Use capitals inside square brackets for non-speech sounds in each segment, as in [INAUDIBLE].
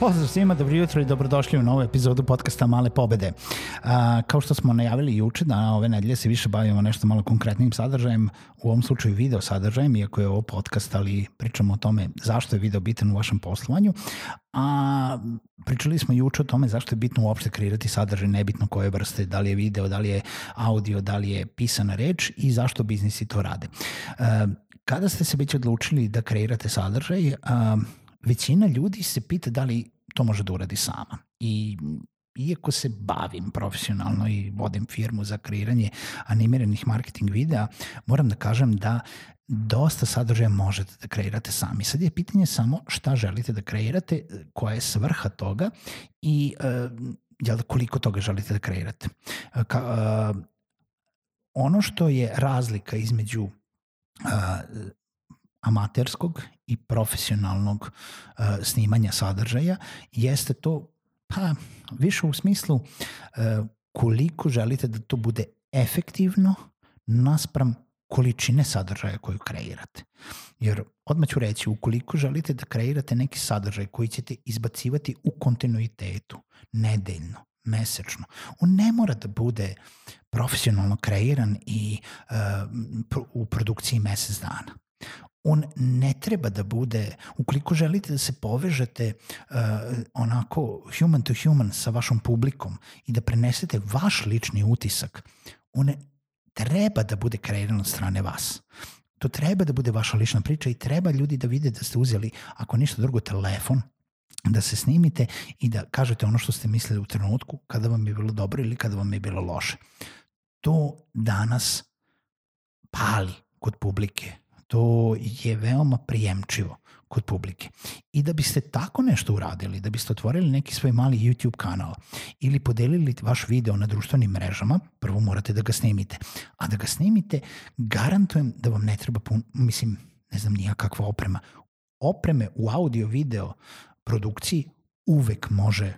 Pozdrav svima, dobro jutro i dobrodošli u novu epizodu podcasta Male pobede. A, kao što smo najavili juče, da ove nedelje se više bavimo nešto malo konkretnim sadržajem, u ovom slučaju video sadržajem, iako je ovo podcast, ali pričamo o tome zašto je video bitan u vašem poslovanju. A pričali smo juče o tome zašto je bitno uopšte kreirati sadržaj, nebitno koje vrste, da li je video, da li je audio, da li je pisana reč i zašto biznisi to rade. A, kada ste se već odlučili da kreirate sadržaj, a, većina ljudi se pita da li to može da uradi sama. I iako se bavim profesionalno i vodim firmu za kreiranje animiranih marketing videa, moram da kažem da dosta sadržaja možete da kreirate sami. Sad je pitanje samo šta želite da kreirate, koja je svrha toga i uh, jel, koliko toga želite da kreirate. Ka, uh, ono što je razlika između uh, amaterskog i profesionalnog uh, snimanja sadržaja jeste to pa više u smislu uh, koliko želite da to bude efektivno naspram količine sadržaja koju kreirate. Jer odmah ću reći, ukoliko želite da kreirate neki sadržaj koji ćete izbacivati u kontinuitetu, nedeljno, mesečno, on ne mora da bude profesionalno kreiran i uh, u produkciji mesec dana on ne treba da bude, ukoliko želite da se povežete uh, onako human to human sa vašom publikom i da prenesete vaš lični utisak, on treba da bude kreiran od strane vas. To treba da bude vaša lična priča i treba ljudi da vide da ste uzeli, ako ništa drugo, telefon, da se snimite i da kažete ono što ste mislili u trenutku kada vam je bilo dobro ili kada vam je bilo loše. To danas pali kod publike to je veoma prijemčivo kod publike. I da biste tako nešto uradili, da biste otvorili neki svoj mali YouTube kanal ili podelili vaš video na društvenim mrežama, prvo morate da ga snimite. A da ga snimite, garantujem da vam ne treba, pun, mislim, ne znam nija kakva oprema. Opreme u audio video produkciji uvek može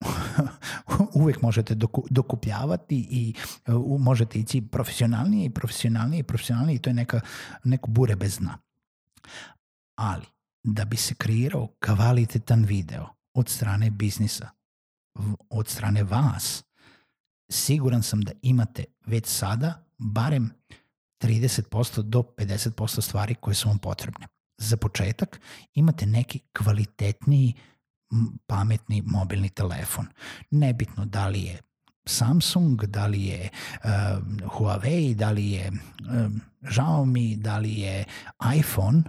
[LAUGHS] uvek možete doku, dokupljavati i uh, možete ići profesionalnije i profesionalnije i profesionalnije i to je neka, neko bure bez dna. Ali, da bi se kreirao kvalitetan video od strane biznisa, od strane vas, siguran sam da imate već sada barem 30% do 50% stvari koje su vam potrebne. Za početak imate neki kvalitetniji pametni mobilni telefon. Nebitno da li je Samsung, da li je um, Huawei, da li je um, Xiaomi, da li je iPhone,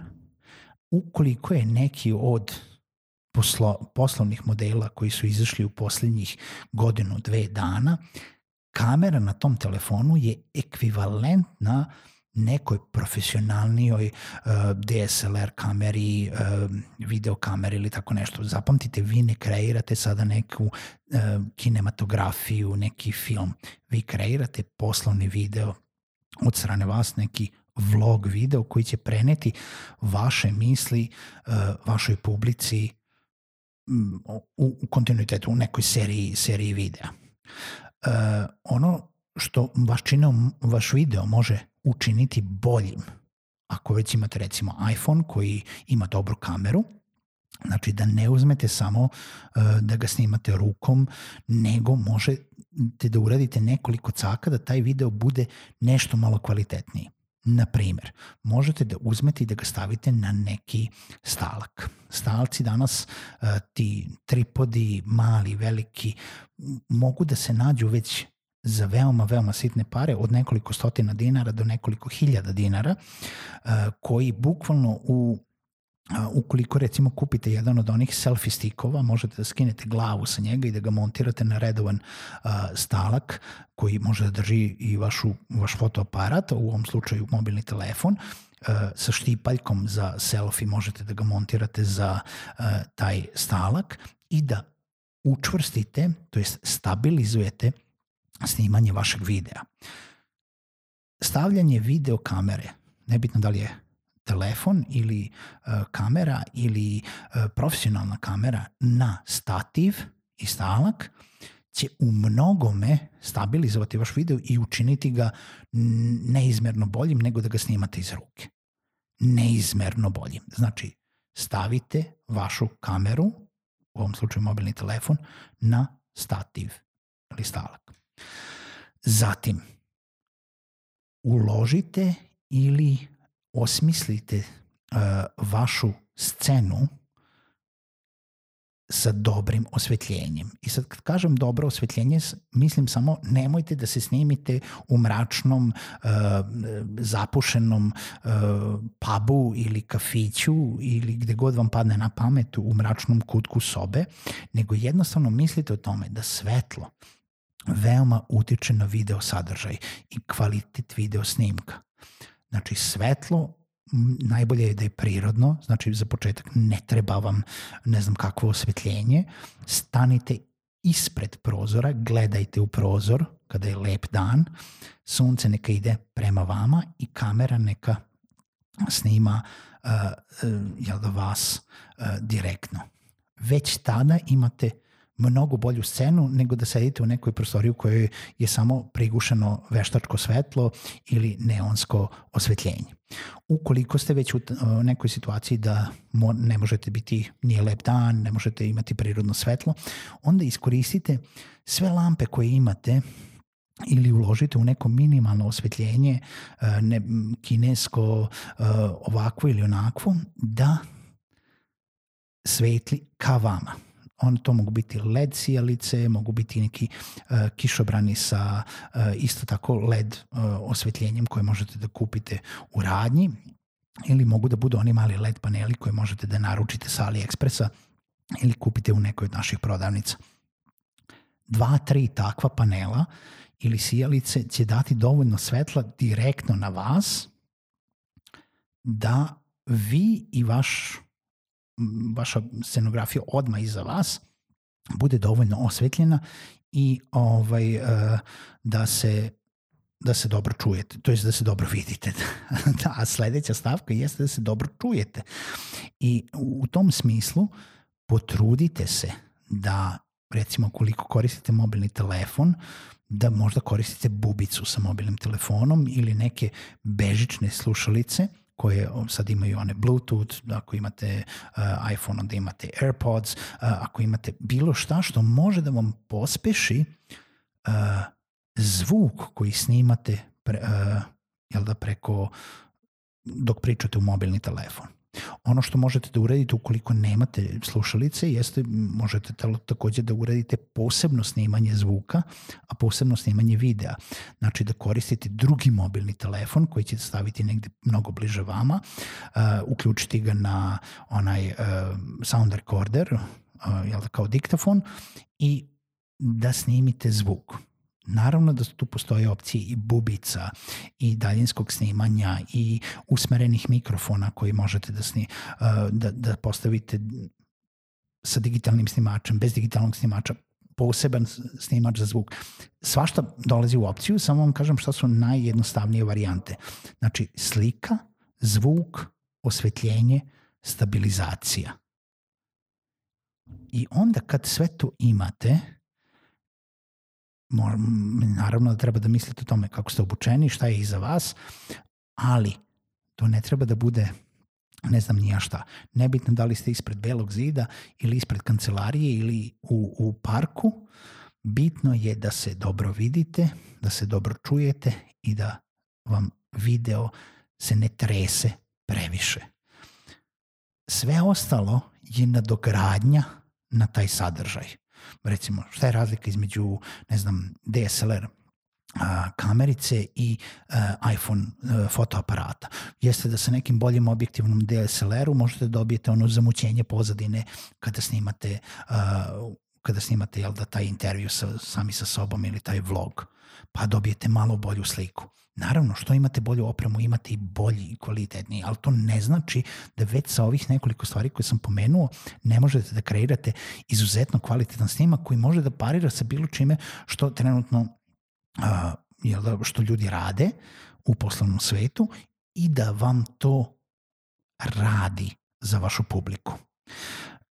ukoliko je neki od poslo, poslovnih modela koji su izašli u poslednjih godinu, dve dana, kamera na tom telefonu je ekvivalentna uh, nekoj profesionalnijoj uh, DSLR kameri, uh, video kameri ili tako nešto. Zapamtite, vi ne kreirate sada neku uh, kinematografiju, neki film. Vi kreirate poslovni video od strane vas, neki vlog video koji će preneti vaše misli uh, vašoj publici um, u, u kontinuitetu, u nekoj seriji, seriji videa. Uh, ono što vaš, čine, vaš video može učiniti boljim. Ako već imate recimo iPhone koji ima dobru kameru, znači da ne uzmete samo uh, da ga snimate rukom, nego možete da uradite nekoliko caka da taj video bude nešto malo kvalitetniji. Na primer, možete da uzmete i da ga stavite na neki stalak. Stalci danas, uh, ti tripodi, mali, veliki, mogu da se nađu već za veoma, veoma sitne pare, od nekoliko stotina dinara do nekoliko hiljada dinara, uh, koji bukvalno u ukoliko recimo kupite jedan od onih selfie stikova, možete da skinete glavu sa njega i da ga montirate na redovan uh, stalak koji može da drži i vašu, vaš fotoaparat, u ovom slučaju mobilni telefon, sa štipaljkom za selfie možete da ga montirate za taj stalak i da učvrstite, to jest stabilizujete snimanje vašeg videa. Stavljanje video kamere, nebitno da li je telefon ili uh, kamera ili uh, profesionalna kamera na stativ i stalak će u mnogome stabilizovati vaš video i učiniti ga neizmerno boljim nego da ga snimate iz ruke. Neizmerno boljim. Znači, stavite vašu kameru, u ovom slučaju mobilni telefon, na stativ ili stalak. Zatim, uložite ili osmislite uh, vašu scenu sa dobrim osvetljenjem. I sad kad kažem dobro osvetljenje, mislim samo nemojte da se snimite u mračnom, uh, zapušenom uh, pubu ili kafiću ili gde god vam padne na pamet u mračnom kutku sobe, nego jednostavno mislite o tome da svetlo, veoma utiče na video sadržaj i kvalitet video snimka. Znači, svetlo najbolje je da je prirodno, znači za početak ne treba vam ne znam kakvo osvetljenje, stanite ispred prozora, gledajte u prozor kada je lep dan, sunce neka ide prema vama i kamera neka snima uh, uh, jel da vas uh, direktno. Već tada imate mnogo bolju scenu nego da sedite u nekoj prostoriji u kojoj je samo prigušeno veštačko svetlo ili neonsko osvetljenje. Ukoliko ste već u nekoj situaciji da ne možete biti nije lep dan, ne možete imati prirodno svetlo, onda iskoristite sve lampe koje imate ili uložite u neko minimalno osvetljenje, e, ne, kinesko, e, ovakvo ili onakvo, da svetli ka vama on to mogu biti led sijalice, mogu biti neki uh, kišobrani sa uh, isto tako led uh, osvetljenjem koje možete da kupite u radnji ili mogu da budu oni mali led paneli koje možete da naručite sa AliExpressa ili kupite u nekoj od naših prodavnica. Dva, tri takva panela ili sijalice će dati dovoljno svetla direktno na vas da vi i vaš vaša scenografija odma iza vas bude dovoljno osvetljena i ovaj, uh, da se da se dobro čujete, to jest da se dobro vidite. [LAUGHS] da, a sledeća stavka jeste da se dobro čujete. I u tom smislu potrudite se da recimo koliko koristite mobilni telefon, da možda koristite bubicu sa mobilnim telefonom ili neke bežične slušalice – koje sad imaju one Bluetooth, ako imate uh, iPhone onda imate AirPods, uh, ako imate bilo šta što može da vam pospeši uh, zvuk koji snimate pre, uh, jel da preko dok pričate u mobilni telefon. Ono što možete da uradite ukoliko nemate slušalice jeste možete takođe da uradite posebno snimanje zvuka, a posebno snimanje videa. Znači da koristite drugi mobilni telefon koji ćete staviti negde mnogo bliže vama, uh, uključiti ga na onaj uh, sound recorder, uh, jel da kao diktafon i da snimite zvuk Naravno da tu postoje opcije i bubica i daljinskog snimanja i usmerenih mikrofona koji možete da, sni, da, da postavite sa digitalnim snimačem, bez digitalnog snimača, poseban snimač za zvuk. Svašta dolazi u opciju, samo vam kažem šta su najjednostavnije varijante. Znači slika, zvuk, osvetljenje, stabilizacija. I onda kad sve to imate, naravno da treba da mislite o tome kako ste obučeni, šta je iza vas, ali to ne treba da bude ne znam nija šta. Nebitno da li ste ispred belog zida ili ispred kancelarije ili u, u parku, bitno je da se dobro vidite, da se dobro čujete i da vam video se ne trese previše. Sve ostalo je nadogradnja na taj sadržaj. Recimo, šta je razlika između, ne znam, DSLR kamerice i uh, iPhone uh, fotoaparata. Jeste da sa nekim boljim objektivnom DSLR-u možete da dobijete ono zamućenje pozadine kada snimate uh, kada snimate jel da taj intervju sa, sami sa sobom ili taj vlog, pa dobijete malo bolju sliku. Naravno, što imate bolju opremu, imate i bolji i kvalitetniji, ali to ne znači da već sa ovih nekoliko stvari koje sam pomenuo ne možete da kreirate izuzetno kvalitetan snimak koji može da parira sa bilo čime što trenutno a, jel da, što ljudi rade u poslovnom svetu i da vam to radi za vašu publiku.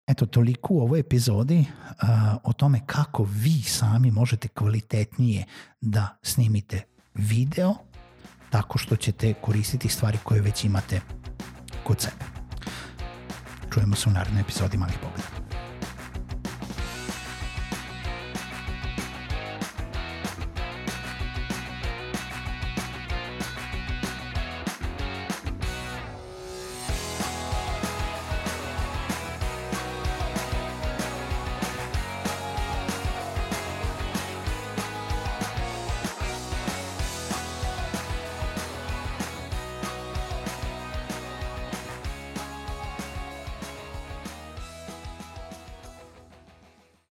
Eto, toliko u ovoj epizodi o tome kako vi sami možete kvalitetnije da snimite video tako što ćete koristiti stvari koje već imate kod sebe. Čujemo se u narednoj epizodi Malih pogleda.